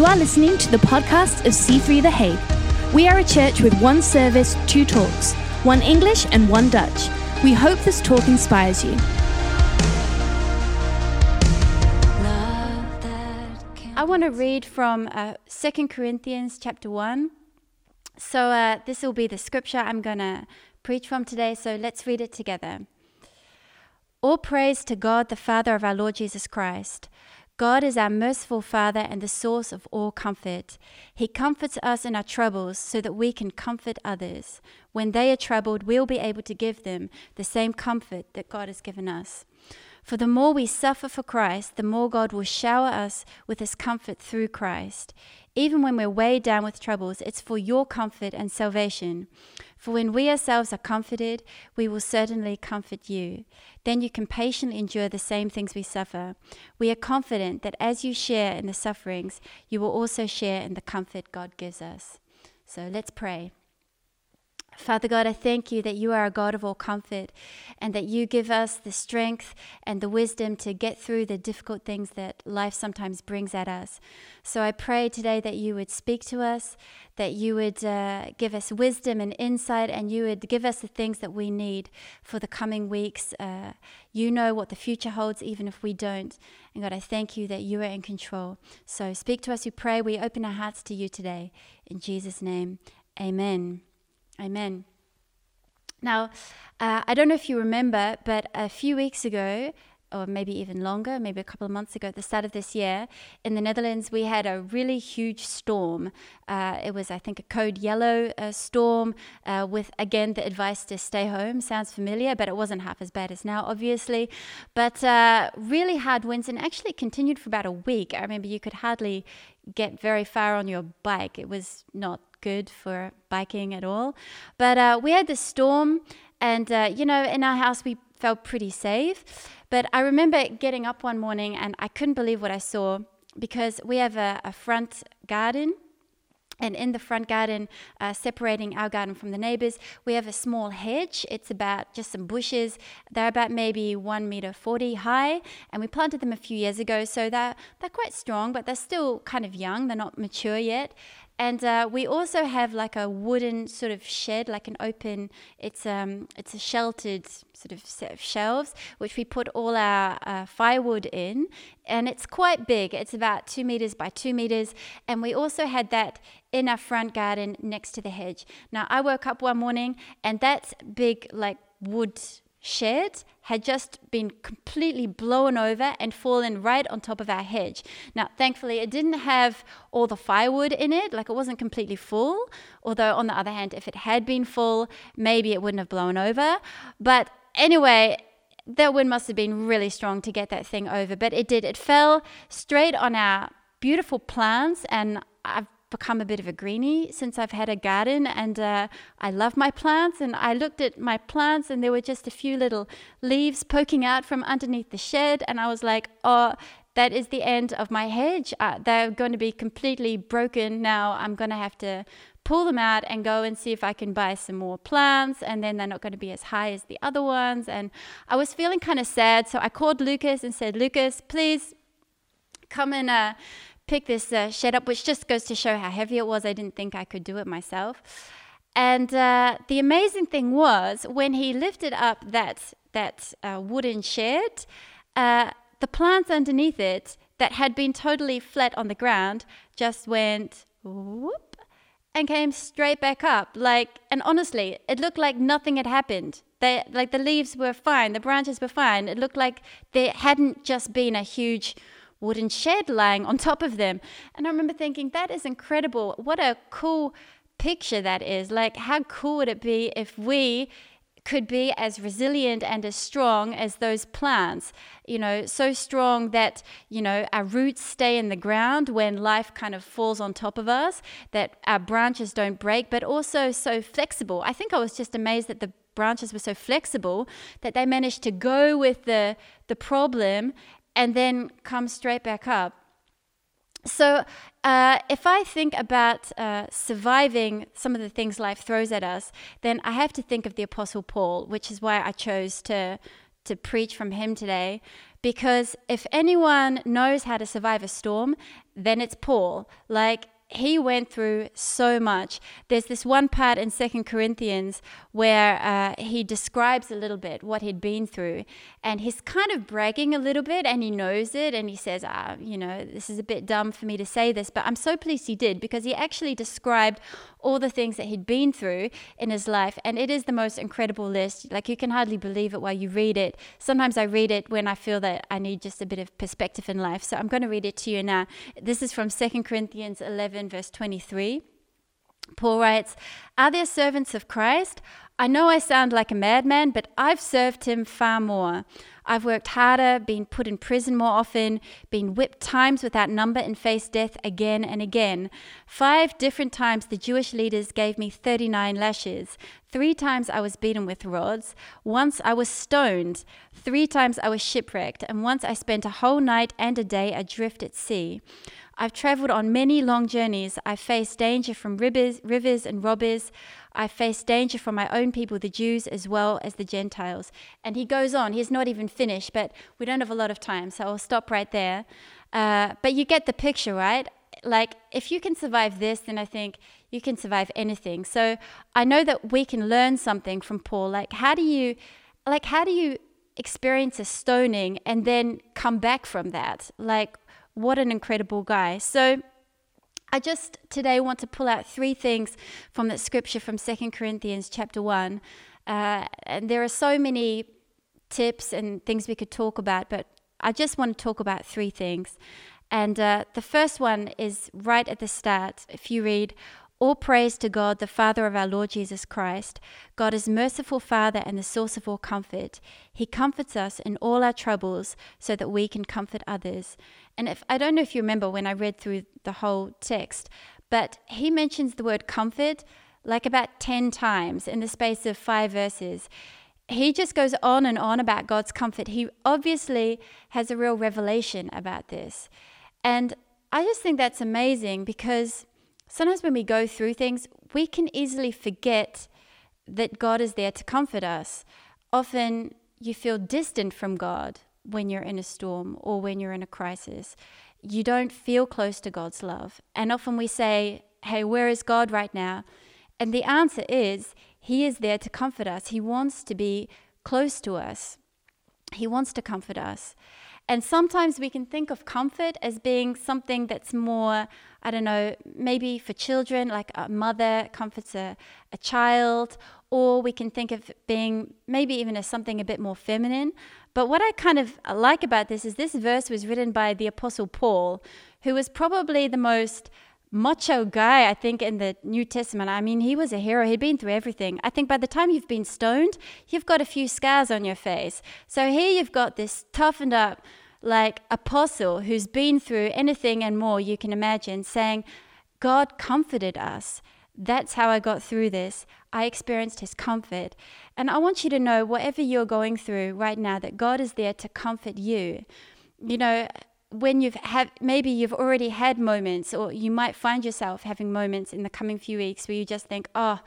You are listening to the podcast of C3 The Hague. We are a church with one service, two talks, one English and one Dutch. We hope this talk inspires you. I want to read from uh, 2 Corinthians chapter 1. So, uh, this will be the scripture I'm going to preach from today. So, let's read it together. All praise to God, the Father of our Lord Jesus Christ. God is our merciful Father and the source of all comfort. He comforts us in our troubles so that we can comfort others. When they are troubled, we'll be able to give them the same comfort that God has given us. For the more we suffer for Christ, the more God will shower us with his comfort through Christ. Even when we're weighed down with troubles, it's for your comfort and salvation. For when we ourselves are comforted, we will certainly comfort you. Then you can patiently endure the same things we suffer. We are confident that as you share in the sufferings, you will also share in the comfort God gives us. So let's pray. Father God, I thank you that you are a God of all comfort and that you give us the strength and the wisdom to get through the difficult things that life sometimes brings at us. So I pray today that you would speak to us, that you would uh, give us wisdom and insight, and you would give us the things that we need for the coming weeks. Uh, you know what the future holds, even if we don't. And God, I thank you that you are in control. So speak to us, we pray. We open our hearts to you today. In Jesus' name, amen. Amen. Now, uh, I don't know if you remember, but a few weeks ago, or maybe even longer, maybe a couple of months ago, at the start of this year, in the Netherlands, we had a really huge storm. Uh, it was, I think, a code yellow uh, storm uh, with, again, the advice to stay home. Sounds familiar, but it wasn't half as bad as now, obviously. But uh, really hard winds and actually continued for about a week. I remember you could hardly get very far on your bike. It was not good for biking at all. But uh, we had this storm, and uh, you know, in our house we felt pretty safe. But I remember getting up one morning and I couldn't believe what I saw because we have a, a front garden. And in the front garden, uh, separating our garden from the neighbors, we have a small hedge. It's about just some bushes. They're about maybe one meter forty high, and we planted them a few years ago. So they're they're quite strong, but they're still kind of young. They're not mature yet. And uh, we also have like a wooden sort of shed, like an open. It's um, it's a sheltered sort of set of shelves, which we put all our uh, firewood in, and it's quite big. It's about two meters by two meters, and we also had that in our front garden next to the hedge. Now I woke up one morning, and that's big like wood shed had just been completely blown over and fallen right on top of our hedge. Now, thankfully, it didn't have all the firewood in it, like it wasn't completely full. Although, on the other hand, if it had been full, maybe it wouldn't have blown over. But anyway, that wind must have been really strong to get that thing over, but it did. It fell straight on our beautiful plants, and I've become a bit of a greenie since I've had a garden and uh, I love my plants. And I looked at my plants and there were just a few little leaves poking out from underneath the shed. And I was like, oh, that is the end of my hedge. Uh, they're going to be completely broken now. I'm going to have to pull them out and go and see if I can buy some more plants. And then they're not going to be as high as the other ones. And I was feeling kind of sad. So I called Lucas and said, Lucas, please come and. Uh, pick this uh, shed up, which just goes to show how heavy it was. I didn't think I could do it myself. And uh, the amazing thing was when he lifted up that that uh, wooden shed, uh, the plants underneath it that had been totally flat on the ground just went whoop and came straight back up. Like, and honestly, it looked like nothing had happened. They like the leaves were fine, the branches were fine. It looked like there hadn't just been a huge wooden shed lying on top of them. And I remember thinking, that is incredible. What a cool picture that is. Like, how cool would it be if we could be as resilient and as strong as those plants, you know, so strong that, you know, our roots stay in the ground when life kind of falls on top of us, that our branches don't break, but also so flexible. I think I was just amazed that the branches were so flexible that they managed to go with the the problem and then come straight back up. So, uh, if I think about uh, surviving some of the things life throws at us, then I have to think of the Apostle Paul, which is why I chose to to preach from him today, because if anyone knows how to survive a storm, then it's Paul. Like, he went through so much. There's this one part in Second Corinthians where uh, he describes a little bit what he'd been through, and he's kind of bragging a little bit, and he knows it, and he says, ah, you know, this is a bit dumb for me to say this, but I'm so pleased he did because he actually described all the things that he'd been through in his life, and it is the most incredible list. Like you can hardly believe it while you read it. Sometimes I read it when I feel that I need just a bit of perspective in life, so I'm going to read it to you now. This is from Second Corinthians 11 11, verse 23. Paul writes, Are there servants of Christ? I know I sound like a madman, but I've served him far more. I've worked harder, been put in prison more often, been whipped times without number, and faced death again and again. Five different times the Jewish leaders gave me 39 lashes. Three times I was beaten with rods. Once I was stoned. Three times I was shipwrecked. And once I spent a whole night and a day adrift at sea. I've traveled on many long journeys. I've faced danger from rivers, rivers and robbers. I've faced danger from my own people, the Jews, as well as the Gentiles. And he goes on. He's not even finished, but we don't have a lot of time, so I'll stop right there. Uh, but you get the picture, right? Like, if you can survive this, then I think you can survive anything. So I know that we can learn something from Paul. Like, how do you, like, how do you experience a stoning and then come back from that? Like, what an incredible guy. So I just today want to pull out three things from that scripture from Second Corinthians chapter 1. Uh, and there are so many tips and things we could talk about, but I just want to talk about three things. And uh, the first one is right at the start. If you read, all praise to God, the Father of our Lord Jesus Christ. God is merciful Father and the source of all comfort. He comforts us in all our troubles so that we can comfort others. And if I don't know if you remember when I read through the whole text, but he mentions the word comfort like about 10 times in the space of 5 verses. He just goes on and on about God's comfort. He obviously has a real revelation about this. And I just think that's amazing because sometimes when we go through things, we can easily forget that God is there to comfort us. Often you feel distant from God when you're in a storm or when you're in a crisis. You don't feel close to God's love. And often we say, Hey, where is God right now? And the answer is, He is there to comfort us. He wants to be close to us. He wants to comfort us. And sometimes we can think of comfort as being something that's more, I don't know, maybe for children, like a mother comforts a, a child, or we can think of being maybe even as something a bit more feminine. But what I kind of like about this is this verse was written by the Apostle Paul, who was probably the most macho guy, I think, in the New Testament. I mean, he was a hero. He'd been through everything. I think by the time you've been stoned, you've got a few scars on your face. So here you've got this toughened up, like apostle who's been through anything and more you can imagine, saying, God comforted us. That's how I got through this. I experienced his comfort. And I want you to know, whatever you're going through right now, that God is there to comfort you. You know, when you've had maybe you've already had moments or you might find yourself having moments in the coming few weeks where you just think oh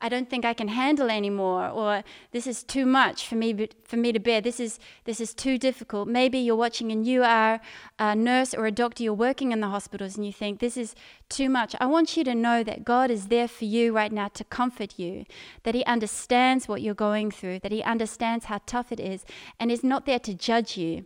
i don't think i can handle anymore or this is too much for me for me to bear. This is this is too difficult. Maybe you're watching and you are a nurse or a doctor you're working in the hospitals and you think this is too much. I want you to know that god is there for you right now to comfort you that he understands what you're going through that he understands how tough it is and is not there to judge you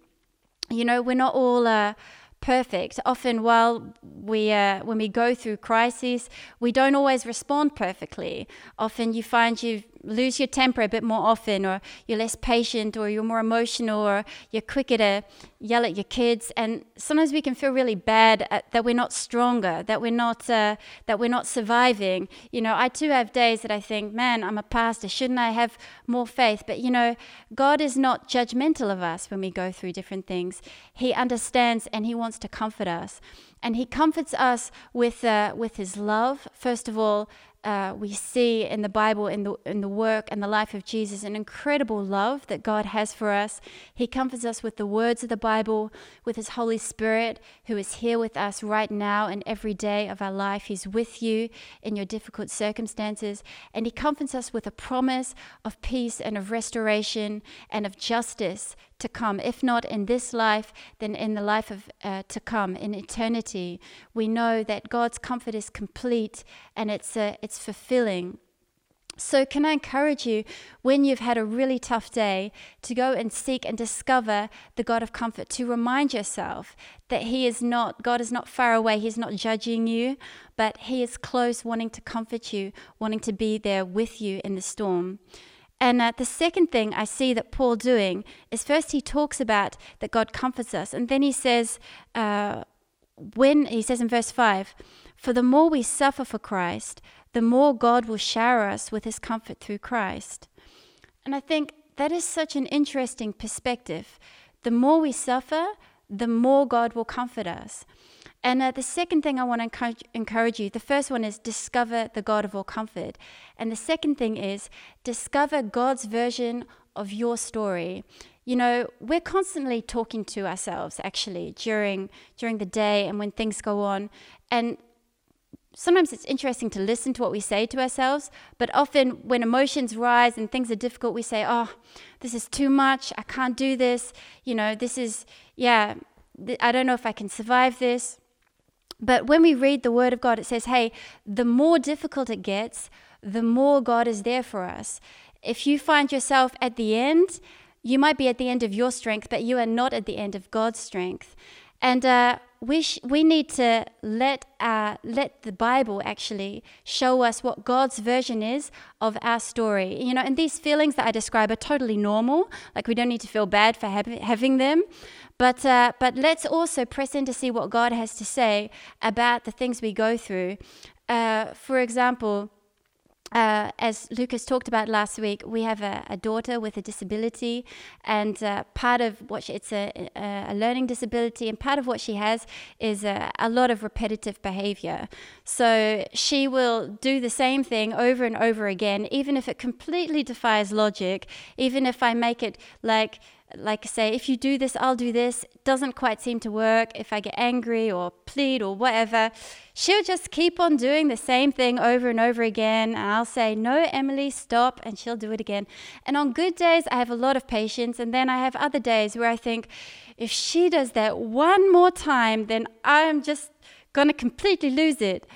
you know, we're not all uh, perfect. Often, while we, uh, when we go through crises, we don't always respond perfectly. Often, you find you lose your temper a bit more often, or you're less patient, or you're more emotional, or you're quicker to yell at your kids. And sometimes we can feel really bad at, that we're not stronger, that we're not uh, that we're not surviving. You know, I too have days that I think, man, I'm a pastor. Shouldn't I have more faith? But you know, God is not judgmental of us when we go through different things. He understands and He wants to comfort us and he comforts us with uh, with his love first of all uh, we see in the Bible, in the in the work and the life of Jesus, an incredible love that God has for us. He comforts us with the words of the Bible, with His Holy Spirit, who is here with us right now and every day of our life. He's with you in your difficult circumstances, and He comforts us with a promise of peace and of restoration and of justice to come. If not in this life, then in the life of uh, to come in eternity. We know that God's comfort is complete and it's uh, it's fulfilling. So, can I encourage you when you've had a really tough day to go and seek and discover the God of comfort, to remind yourself that He is not, God is not far away, He's not judging you, but He is close, wanting to comfort you, wanting to be there with you in the storm. And uh, the second thing I see that Paul doing is first he talks about that God comforts us, and then he says, uh, when he says in verse 5, for the more we suffer for Christ, the more God will shower us with his comfort through Christ. And I think that is such an interesting perspective. The more we suffer, the more God will comfort us. And uh, the second thing I want to encourage, encourage you the first one is discover the God of all comfort. And the second thing is discover God's version of your story. You know, we're constantly talking to ourselves actually during during the day and when things go on. And sometimes it's interesting to listen to what we say to ourselves, but often when emotions rise and things are difficult, we say, Oh, this is too much. I can't do this. You know, this is, yeah, th- I don't know if I can survive this. But when we read the Word of God, it says, hey, the more difficult it gets, the more God is there for us. If you find yourself at the end, you might be at the end of your strength, but you are not at the end of God's strength. And uh, we, sh- we need to let, uh, let the Bible actually show us what God's version is of our story. You know, and these feelings that I describe are totally normal. Like, we don't need to feel bad for ha- having them. But, uh, but let's also press in to see what God has to say about the things we go through. Uh, for example, uh, as Lucas talked about last week, we have a, a daughter with a disability, and uh, part of what she, it's a, a, learning disability, and part of what she has is a, a, lot of repetitive behavior. So she will do the same thing over and over again, even if it completely defies logic, even if I make it like like say, if you do this, I'll do this, doesn't quite seem to work, if I get angry or plead or whatever, she'll just keep on doing the same thing over and over again. And I'll say, No, Emily, stop. And she'll do it again. And on good days, I have a lot of patience. And then I have other days where I think, if she does that one more time, then I'm just going to completely lose it.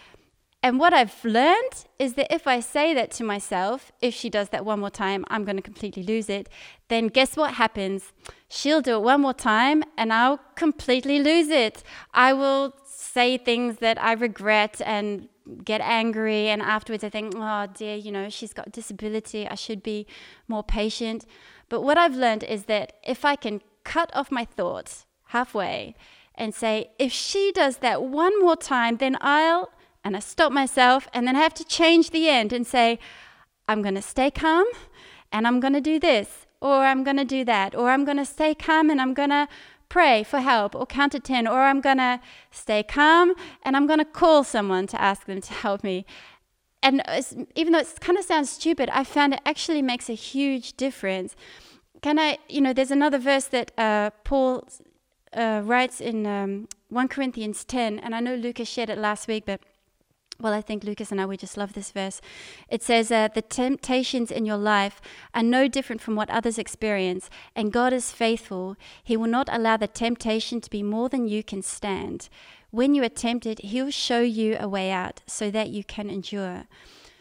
And what I've learned is that if I say that to myself, if she does that one more time, I'm going to completely lose it, then guess what happens? She'll do it one more time and I'll completely lose it. I will say things that I regret and get angry. And afterwards, I think, oh dear, you know, she's got disability. I should be more patient. But what I've learned is that if I can cut off my thoughts halfway and say, if she does that one more time, then I'll and I stop myself, and then I have to change the end and say, I'm going to stay calm and I'm going to do this, or I'm going to do that, or I'm going to stay calm and I'm going to pray for help or count to 10, or I'm going to stay calm and I'm going to call someone to ask them to help me. And even though it kind of sounds stupid, I found it actually makes a huge difference. Can I, you know, there's another verse that uh, Paul uh, writes in um, 1 Corinthians 10, and I know Lucas shared it last week, but well, I think Lucas and I, we just love this verse. It says, uh, The temptations in your life are no different from what others experience, and God is faithful. He will not allow the temptation to be more than you can stand. When you are tempted, He'll show you a way out so that you can endure.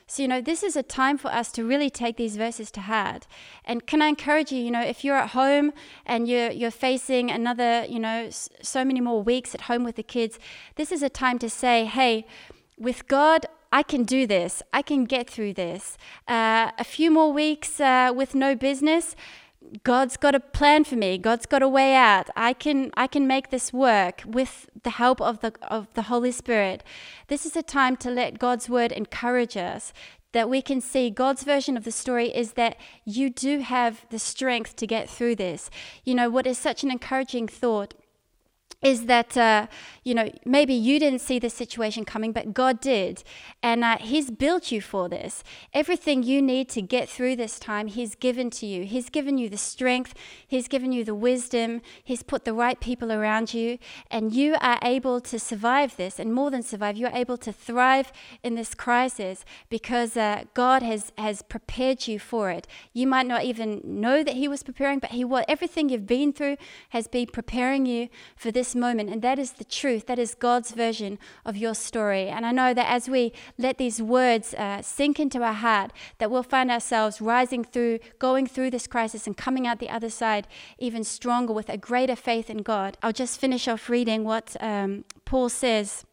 So, you know, this is a time for us to really take these verses to heart. And can I encourage you, you know, if you're at home and you're, you're facing another, you know, so many more weeks at home with the kids, this is a time to say, hey, with God, I can do this. I can get through this. Uh, a few more weeks uh, with no business. God's got a plan for me. God's got a way out. I can I can make this work with the help of the of the Holy Spirit. This is a time to let God's word encourage us that we can see God's version of the story is that you do have the strength to get through this. You know what is such an encouraging thought is that uh, you know maybe you didn't see the situation coming but god did. And uh, he's built you for this. Everything you need to get through this time he's given to you. He's given you the strength. He's given you the wisdom. He's put the right people around you. And you are able to survive this. And more than survive you're able to thrive in this crisis because uh, god has has prepared you for it. You might not even know that he was preparing but he what everything you've been through has been preparing you for this this moment. And that is the truth. That is God's version of your story. And I know that as we let these words uh, sink into our heart, that we'll find ourselves rising through, going through this crisis and coming out the other side even stronger with a greater faith in God. I'll just finish off reading what um, Paul says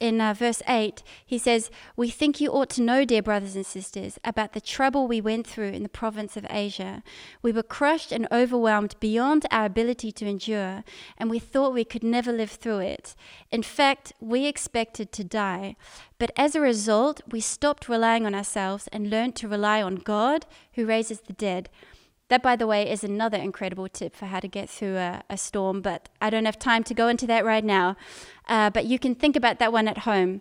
in uh, verse 8, he says, We think you ought to know, dear brothers and sisters, about the trouble we went through in the province of Asia. We were crushed and overwhelmed beyond our ability to endure, and we thought we could never live through it. In fact, we expected to die. But as a result, we stopped relying on ourselves and learned to rely on God who raises the dead. That, by the way, is another incredible tip for how to get through a, a storm, but I don't have time to go into that right now. Uh, but you can think about that one at home.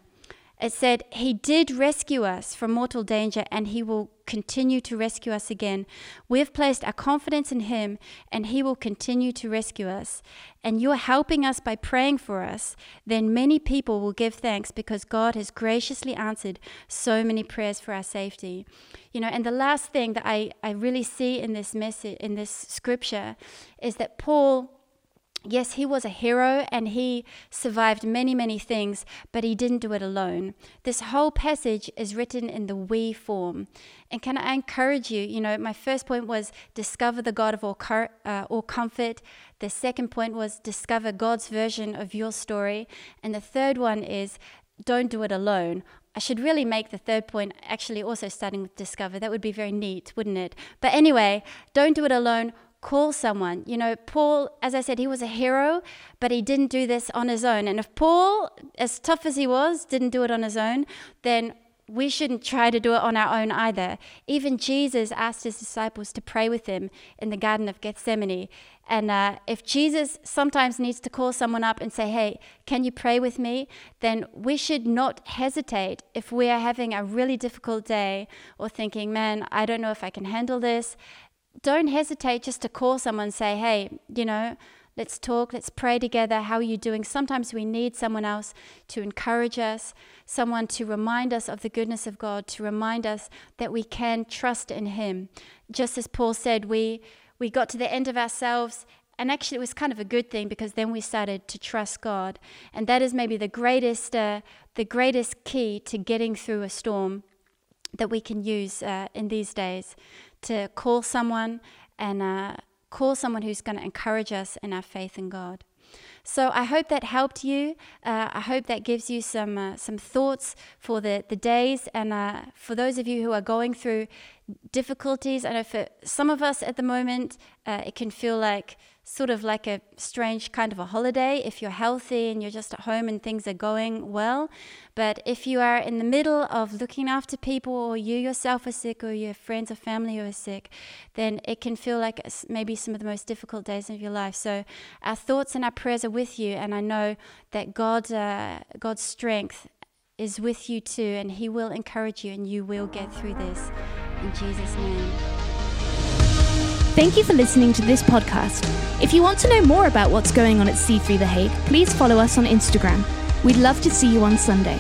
It said, He did rescue us from mortal danger, and He will continue to rescue us again. We've placed our confidence in Him, and He will continue to rescue us. And you're helping us by praying for us. Then many people will give thanks because God has graciously answered so many prayers for our safety. You know, and the last thing that I, I really see in this message, in this scripture, is that Paul Yes, he was a hero and he survived many, many things, but he didn't do it alone. This whole passage is written in the we form. And can I encourage you? You know, my first point was discover the God of all, uh, all comfort. The second point was discover God's version of your story. And the third one is don't do it alone. I should really make the third point actually also starting with discover. That would be very neat, wouldn't it? But anyway, don't do it alone call someone. You know, Paul, as I said, he was a hero, but he didn't do this on his own. And if Paul, as tough as he was, didn't do it on his own, then we shouldn't try to do it on our own either. Even Jesus asked his disciples to pray with him in the Garden of Gethsemane. And uh, if Jesus sometimes needs to call someone up and say, Hey, can you pray with me? Then we should not hesitate if we are having a really difficult day or thinking, Man, I don't know if I can handle this don't hesitate just to call someone say, hey, you know, let's talk, let's pray together. How are you doing? Sometimes we need someone else to encourage us, someone to remind us of the goodness of God, to remind us that we can trust in Him. Just as Paul said, we, we got to the end of ourselves. And actually, it was kind of a good thing because then we started to trust God, and that is maybe the greatest, uh, the greatest key to getting through a storm that we can use uh, in these days to call someone and uh, call someone who's going to encourage us in our faith in God. So I hope that helped you. Uh, I hope that gives you some uh, some thoughts for the, the days and uh, for those of you who are going through difficulties. I know for some of us at the moment, uh, it can feel like sort of like a strange kind of a holiday if you're healthy and you're just at home and things are going well. But if you are in the middle of looking after people, or you yourself are sick, or your friends or family who are sick, then it can feel like maybe some of the most difficult days of your life. So our thoughts and our prayers are with you, and I know that God, uh, God's strength is with you too, and He will encourage you, and you will get through this. In Jesus' name. Thank you for listening to this podcast. If you want to know more about what's going on at C3 The Hague, please follow us on Instagram. We'd love to see you on Sunday.